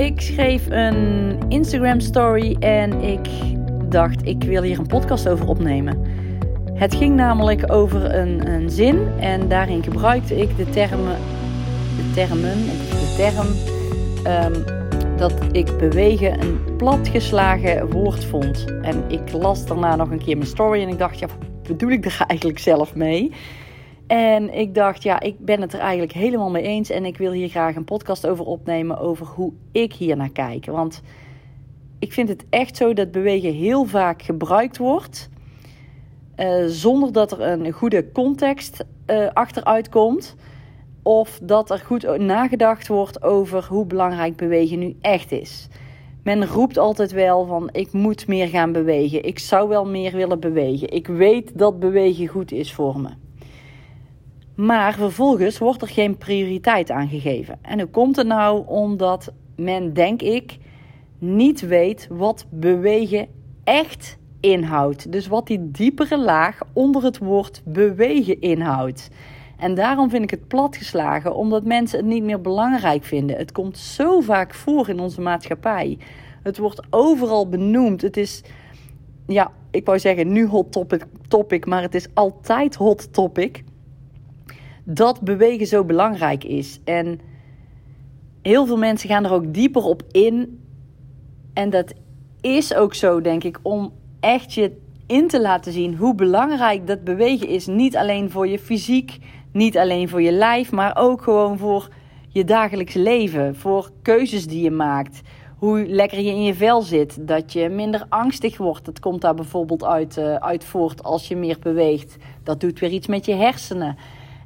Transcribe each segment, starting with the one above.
Ik schreef een Instagram story en ik dacht, ik wil hier een podcast over opnemen. Het ging namelijk over een, een zin en daarin gebruikte ik de termen, de termen, de term um, dat ik bewegen een platgeslagen woord vond. En ik las daarna nog een keer mijn story en ik dacht, ja, wat bedoel ik er eigenlijk zelf mee? En ik dacht, ja, ik ben het er eigenlijk helemaal mee eens. En ik wil hier graag een podcast over opnemen. Over hoe ik hier naar kijk. Want ik vind het echt zo dat bewegen heel vaak gebruikt wordt. Uh, zonder dat er een goede context uh, achteruit komt. Of dat er goed nagedacht wordt over hoe belangrijk bewegen nu echt is. Men roept altijd wel van ik moet meer gaan bewegen. Ik zou wel meer willen bewegen. Ik weet dat bewegen goed is voor me. Maar vervolgens wordt er geen prioriteit aan gegeven. En hoe komt het nou? Omdat men, denk ik, niet weet wat bewegen echt inhoudt. Dus wat die diepere laag onder het woord bewegen inhoudt. En daarom vind ik het platgeslagen, omdat mensen het niet meer belangrijk vinden. Het komt zo vaak voor in onze maatschappij. Het wordt overal benoemd. Het is, ja, ik wou zeggen nu hot topic, topic maar het is altijd hot topic dat bewegen zo belangrijk is. En heel veel mensen gaan er ook dieper op in. En dat is ook zo, denk ik, om echt je in te laten zien hoe belangrijk dat bewegen is. Niet alleen voor je fysiek, niet alleen voor je lijf, maar ook gewoon voor je dagelijks leven. Voor keuzes die je maakt. Hoe lekker je in je vel zit. Dat je minder angstig wordt. Dat komt daar bijvoorbeeld uit, uh, uit voort als je meer beweegt. Dat doet weer iets met je hersenen.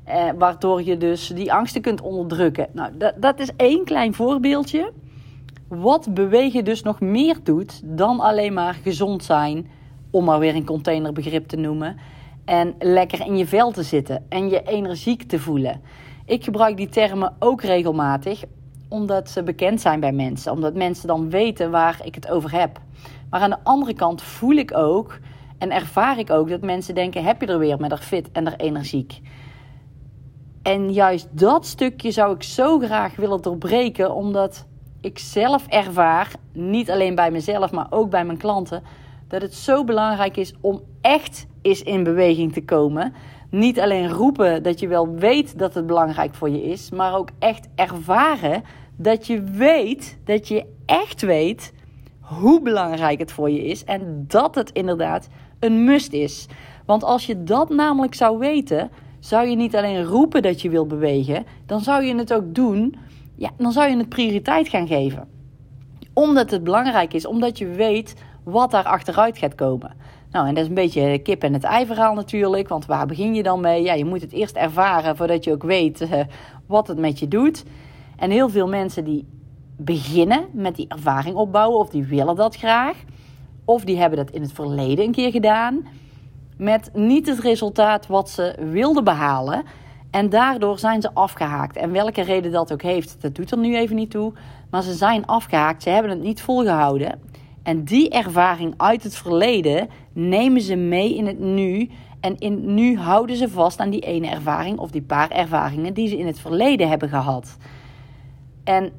Eh, waardoor je dus die angsten kunt onderdrukken. Nou, dat, dat is één klein voorbeeldje. Wat bewegen dus nog meer doet dan alleen maar gezond zijn, om maar weer een containerbegrip te noemen. En lekker in je vel te zitten en je energiek te voelen. Ik gebruik die termen ook regelmatig, omdat ze bekend zijn bij mensen. Omdat mensen dan weten waar ik het over heb. Maar aan de andere kant voel ik ook en ervaar ik ook dat mensen denken: heb je er weer met er fit en er energiek? En juist dat stukje zou ik zo graag willen doorbreken, omdat ik zelf ervaar, niet alleen bij mezelf, maar ook bij mijn klanten, dat het zo belangrijk is om echt eens in beweging te komen. Niet alleen roepen dat je wel weet dat het belangrijk voor je is, maar ook echt ervaren dat je weet, dat je echt weet hoe belangrijk het voor je is en dat het inderdaad een must is. Want als je dat namelijk zou weten, zou je niet alleen roepen dat je wil bewegen, dan zou je het ook doen. Ja, dan zou je het prioriteit gaan geven. Omdat het belangrijk is, omdat je weet wat daar achteruit gaat komen. Nou, en dat is een beetje kip en het ei verhaal natuurlijk. Want waar begin je dan mee? Ja, je moet het eerst ervaren voordat je ook weet uh, wat het met je doet. En heel veel mensen die beginnen met die ervaring opbouwen, of die willen dat graag, of die hebben dat in het verleden een keer gedaan met niet het resultaat wat ze wilden behalen. En daardoor zijn ze afgehaakt. En welke reden dat ook heeft, dat doet er nu even niet toe. Maar ze zijn afgehaakt, ze hebben het niet volgehouden. En die ervaring uit het verleden nemen ze mee in het nu. En in nu houden ze vast aan die ene ervaring of die paar ervaringen die ze in het verleden hebben gehad. En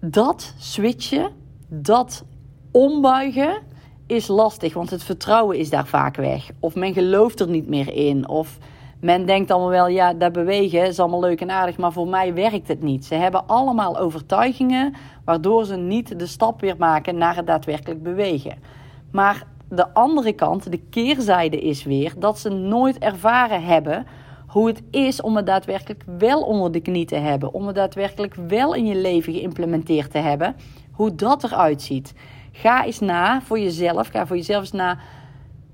dat switchen, dat ombuigen, is lastig, want het vertrouwen is daar vaak weg. Of men gelooft er niet meer in. Of men denkt allemaal wel, ja, dat bewegen is allemaal leuk en aardig, maar voor mij werkt het niet. Ze hebben allemaal overtuigingen waardoor ze niet de stap weer maken naar het daadwerkelijk bewegen. Maar de andere kant, de keerzijde is weer dat ze nooit ervaren hebben hoe het is om het daadwerkelijk wel onder de knie te hebben. Om het daadwerkelijk wel in je leven geïmplementeerd te hebben. Hoe dat eruit ziet. Ga eens na voor jezelf. Ga voor jezelf eens na.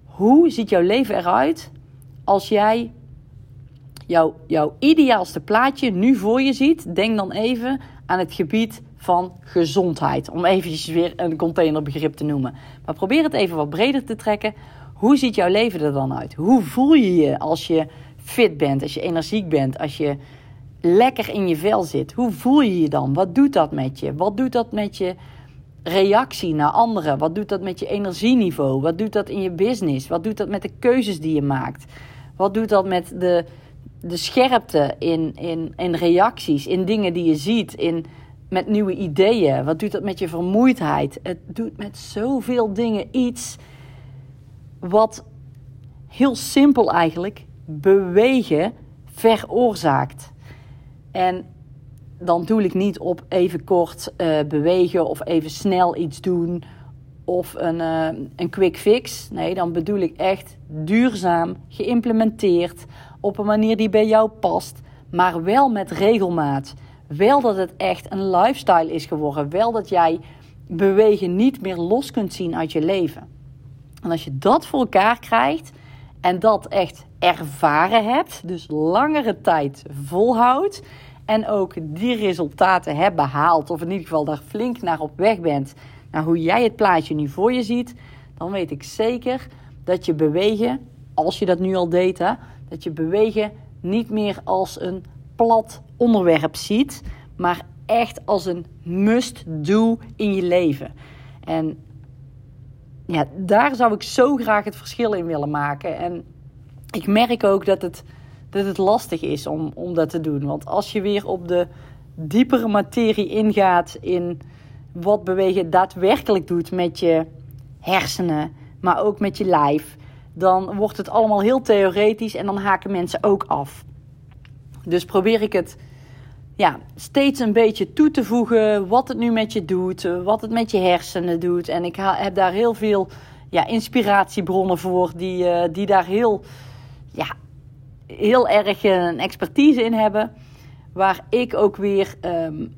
Hoe ziet jouw leven eruit als jij jouw, jouw ideaalste plaatje nu voor je ziet? Denk dan even aan het gebied van gezondheid. Om eventjes weer een containerbegrip te noemen. Maar probeer het even wat breder te trekken. Hoe ziet jouw leven er dan uit? Hoe voel je je als je fit bent, als je energiek bent, als je lekker in je vel zit? Hoe voel je je dan? Wat doet dat met je? Wat doet dat met je reactie naar anderen? Wat doet dat met je energieniveau? Wat doet dat in je business? Wat doet dat met de keuzes die je maakt? Wat doet dat met de, de scherpte in, in, in reacties, in dingen die je ziet, in, met nieuwe ideeën. Wat doet dat met je vermoeidheid? Het doet met zoveel dingen iets wat heel simpel eigenlijk bewegen veroorzaakt. En dan doe ik niet op even kort uh, bewegen of even snel iets doen of een, uh, een quick fix. Nee, dan bedoel ik echt duurzaam, geïmplementeerd op een manier die bij jou past, maar wel met regelmaat. Wel dat het echt een lifestyle is geworden. Wel dat jij bewegen niet meer los kunt zien uit je leven. En als je dat voor elkaar krijgt en dat echt ervaren hebt, dus langere tijd volhoudt en ook die resultaten hebt behaald, of in ieder geval daar flink naar op weg bent, naar hoe jij het plaatje nu voor je ziet, dan weet ik zeker dat je bewegen, als je dat nu al deed, hè, dat je bewegen niet meer als een plat onderwerp ziet, maar echt als een must-do in je leven. En ja, daar zou ik zo graag het verschil in willen maken. En ik merk ook dat het, dat het lastig is om, om dat te doen. Want als je weer op de diepere materie ingaat in wat bewegen daadwerkelijk doet met je hersenen, maar ook met je lijf, dan wordt het allemaal heel theoretisch en dan haken mensen ook af. Dus probeer ik het ja, steeds een beetje toe te voegen wat het nu met je doet, wat het met je hersenen doet. En ik heb daar heel veel ja, inspiratiebronnen voor die, uh, die daar heel, ja, heel erg een expertise in hebben. Waar ik ook weer um,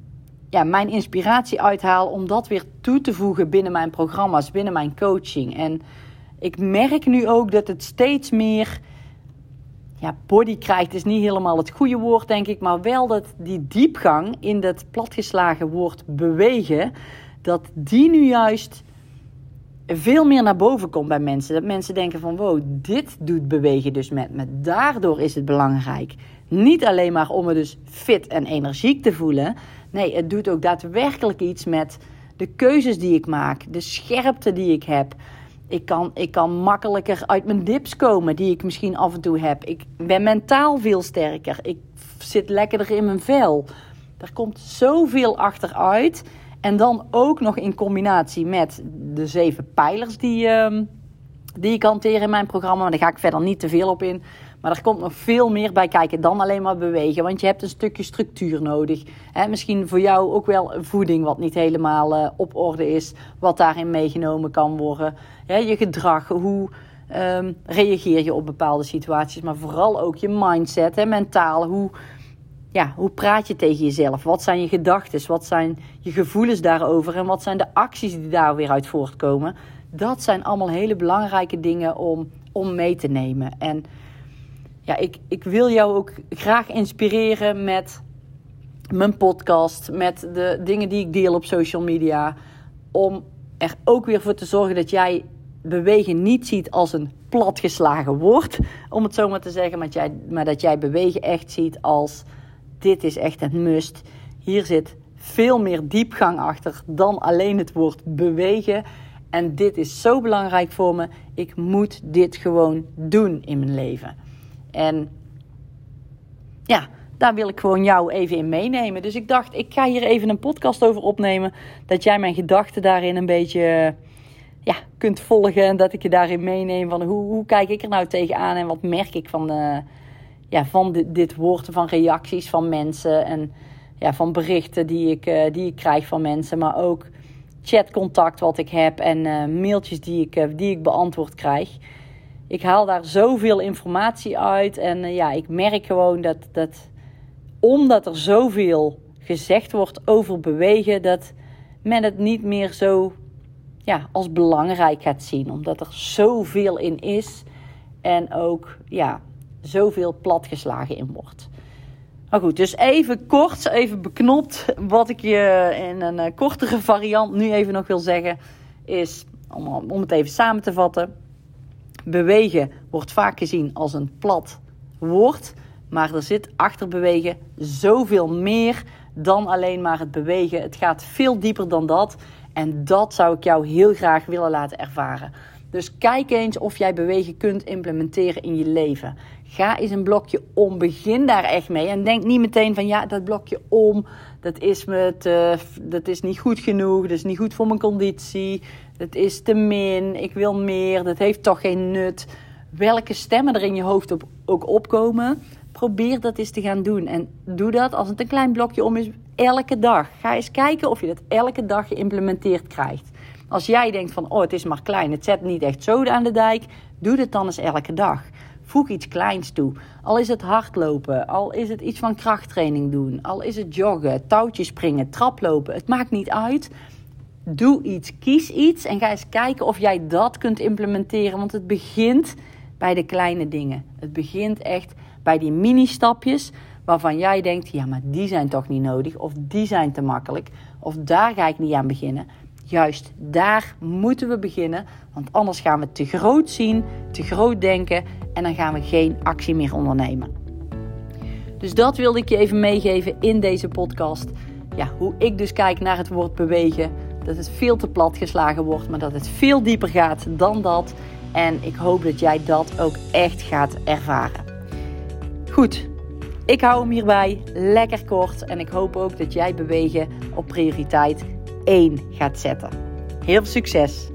ja, mijn inspiratie uithaal om dat weer toe te voegen binnen mijn programma's, binnen mijn coaching. En ik merk nu ook dat het steeds meer ja, body krijgt, is niet helemaal het goede woord, denk ik. Maar wel dat die diepgang in dat platgeslagen woord bewegen, dat die nu juist veel meer naar boven komt bij mensen. Dat mensen denken van wow, dit doet bewegen dus met me. Daardoor is het belangrijk. Niet alleen maar om me dus fit en energiek te voelen. Nee, het doet ook daadwerkelijk iets met de keuzes die ik maak, de scherpte die ik heb. Ik kan, ik kan makkelijker uit mijn dips komen, die ik misschien af en toe heb. Ik ben mentaal veel sterker. Ik zit lekkerder in mijn vel. Er komt zoveel achteruit. En dan ook nog in combinatie met de zeven pijlers die, uh, die ik hanteer in mijn programma. Maar daar ga ik verder niet te veel op in. Maar er komt nog veel meer bij kijken dan alleen maar bewegen. Want je hebt een stukje structuur nodig. Misschien voor jou ook wel voeding wat niet helemaal uh, op orde is. Wat daarin meegenomen kan worden. je gedrag, hoe um, reageer je op bepaalde situaties. Maar vooral ook je mindset, he, mentaal. Hoe, ja, hoe praat je tegen jezelf? Wat zijn je gedachten? Wat zijn je gevoelens daarover? En wat zijn de acties die daar weer uit voortkomen? Dat zijn allemaal hele belangrijke dingen om, om mee te nemen. En ja, ik, ik wil jou ook graag inspireren met mijn podcast, met de dingen die ik deel op social media. Om er ook weer voor te zorgen dat jij bewegen niet ziet als een platgeslagen woord, om het zo maar te zeggen. Maar, jij, maar dat jij bewegen echt ziet als dit is echt een must. Hier zit veel meer diepgang achter dan alleen het woord bewegen. En dit is zo belangrijk voor me. Ik moet dit gewoon doen in mijn leven. En ja, daar wil ik gewoon jou even in meenemen. Dus ik dacht, ik ga hier even een podcast over opnemen. Dat jij mijn gedachten daarin een beetje ja, kunt volgen. En dat ik je daarin meeneem van hoe, hoe kijk ik er nou tegenaan en wat merk ik van, de, ja, van dit, woord, van reacties van mensen. En ja, van berichten die ik, uh, die ik krijg van mensen. Maar ook chatcontact wat ik heb en uh, mailtjes die ik, uh, die ik beantwoord krijg ik haal daar zoveel informatie uit. En ja, ik merk gewoon dat, dat omdat er zoveel gezegd wordt over bewegen, dat men het niet meer zo ja, als belangrijk gaat zien. Omdat er zoveel in is en ook ja, zoveel platgeslagen in wordt. Maar goed, dus even kort, even beknopt. Wat ik je in een uh, kortere variant nu even nog wil zeggen, is om, om het even samen te vatten bewegen wordt vaak gezien als een plat woord. Maar er zit achter bewegen zoveel meer dan alleen maar het bewegen. Het gaat veel dieper dan dat. En dat zou ik jou heel graag willen laten ervaren. Dus kijk eens of jij bewegen kunt implementeren in je leven. Ga eens een blokje om. Begin daar echt mee. En denk niet meteen van ja, dat blokje om, dat is, me dat is niet goed genoeg. Dat is niet goed voor mijn conditie. Dat is te min. Ik wil meer. Dat heeft toch geen nut. Welke stemmen er in je hoofd op, ook opkomen. Probeer dat eens te gaan doen. En doe dat als het een klein blokje om is, elke dag. Ga eens kijken of je dat elke dag geïmplementeerd krijgt. Als jij denkt van, oh, het is maar klein, het zet niet echt zoden aan de dijk, doe het dan eens elke dag. Voeg iets kleins toe. Al is het hardlopen, al is het iets van krachttraining doen, al is het joggen, touwtjes springen, traplopen. Het maakt niet uit. Doe iets, kies iets en ga eens kijken of jij dat kunt implementeren. Want het begint bij de kleine dingen. Het begint echt bij die mini-stapjes waarvan jij denkt: ja, maar die zijn toch niet nodig, of die zijn te makkelijk, of daar ga ik niet aan beginnen. Juist daar moeten we beginnen, want anders gaan we te groot zien, te groot denken en dan gaan we geen actie meer ondernemen. Dus dat wilde ik je even meegeven in deze podcast. Ja, hoe ik dus kijk naar het woord bewegen. Dat het veel te plat geslagen wordt, maar dat het veel dieper gaat dan dat. En ik hoop dat jij dat ook echt gaat ervaren. Goed, ik hou hem hierbij. Lekker kort. En ik hoop ook dat jij bewegen op prioriteit 1 gaat zetten. Heel succes!